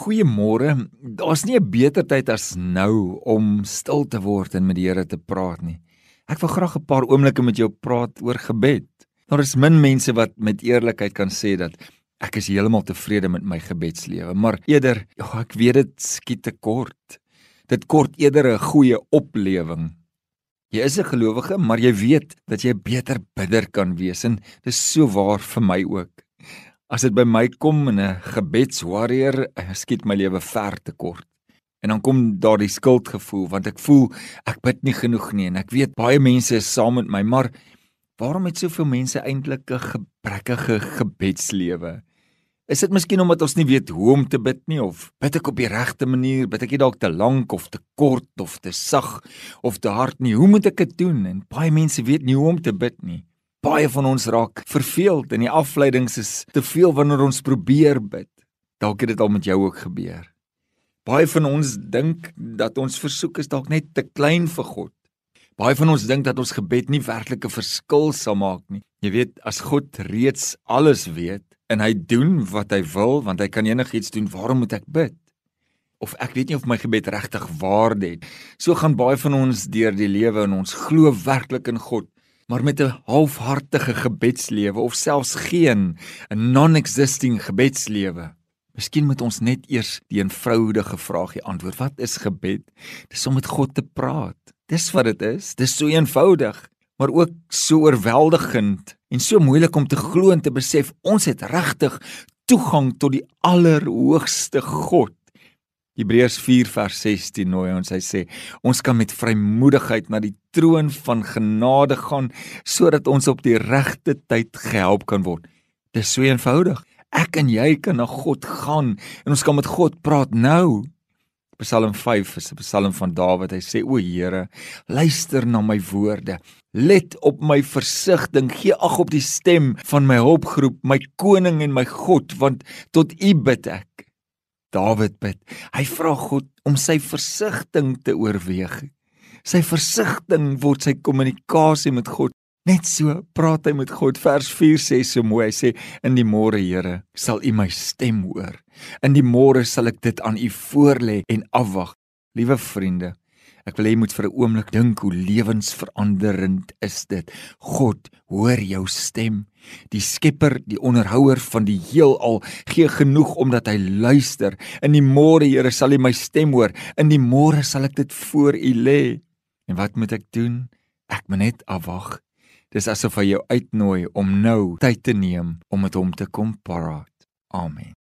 Goeiemôre. Daar's nie 'n beter tyd as nou om stil te word en met die Here te praat nie. Ek wil graag 'n paar oomblikke met jou praat oor gebed. Daar is min mense wat met eerlikheid kan sê dat ek is heeltemal tevrede met my gebedslewe, maar eerder, ja, ek weet dit skiet te kort. Dit kort eerder 'n goeie oplewing. Jy is 'n gelowige, maar jy weet dat jy beter bidder kan wees en dis so waar vir my ook. As dit by my kom in 'n gebedswarrior, skiet my lewe ver te kort. En dan kom daardie skuldgevoel want ek voel ek bid nie genoeg nie en ek weet baie mense is saam met my, maar waarom het soveel mense eintlik 'n gebrekkige gebedslewe? Is dit miskien omdat ons nie weet hoe om te bid nie of bid ek op die regte manier, bid ek dalk te lank of te kort of te sag of te hard nie? Hoe moet ek dit doen? En baie mense weet nie hoe om te bid nie. Baie van ons raak verveeld en die afleidings is te veel wanneer ons probeer bid. Dalk het dit al met jou ook gebeur. Baie van ons dink dat ons versoek is dalk net te klein vir God. Baie van ons dink dat ons gebed nie werklik 'n verskil sal maak nie. Jy weet, as God reeds alles weet en hy doen wat hy wil, want hy kan enigiets doen, waarom moet ek bid? Of ek weet nie of my gebed regtig waarde het. So gaan baie van ons deur die lewe en ons glo werklik in God, maar met 'n halfhartige gebedslewe of selfs geen 'n non-existing gebedslewe. Miskien moet ons net eers die eenvoudige vraagie antwoord. Wat is gebed? Dis om met God te praat. Dis wat dit is. Dis so eenvoudig, maar ook so oorweldigend en so moeilik om te glo en te besef ons het regtig toegang tot die allerhoogste God. Hebreërs 4 vers 16 nooi ons hy sê ons kan met vrymoedigheid na die troon van genade gaan sodat ons op die regte tyd gehelp kan word. Dis so eenvoudig. Ek en jy kan na God gaan en ons kan met God praat nou. Psalm 5 is 'n psalm van Dawid. Hy sê: "O Here, luister na my woorde. Let op my versigtiging. Gee ag op die stem van my hulpgroep, my koning en my God, want tot U bid ek." Dawid bid. Hy vra God om sy versigtiging te oorweeg. Sy versigtiging word sy kommunikasie met God. Net so praat hy met God. Vers 4 sê so mooi. Hy sê in die môre, Here, sal U my stem hoor. In die môre sal ek dit aan U voorlê en afwag. Liewe vriende, Ek wil hê jy moet vir 'n oomblik dink hoe lewensveranderend is dit. God hoor jou stem. Die Skepper, die onderhouer van die heelal, gee genoeg omdat hy luister. In die môre, Here, sal U my stem hoor. In die môre sal ek dit voor U lê. En wat moet ek doen? Ek moet net afwag. Dis asof hy jou uitnooi om nou tyd te neem om met hom te kom praat. Amen.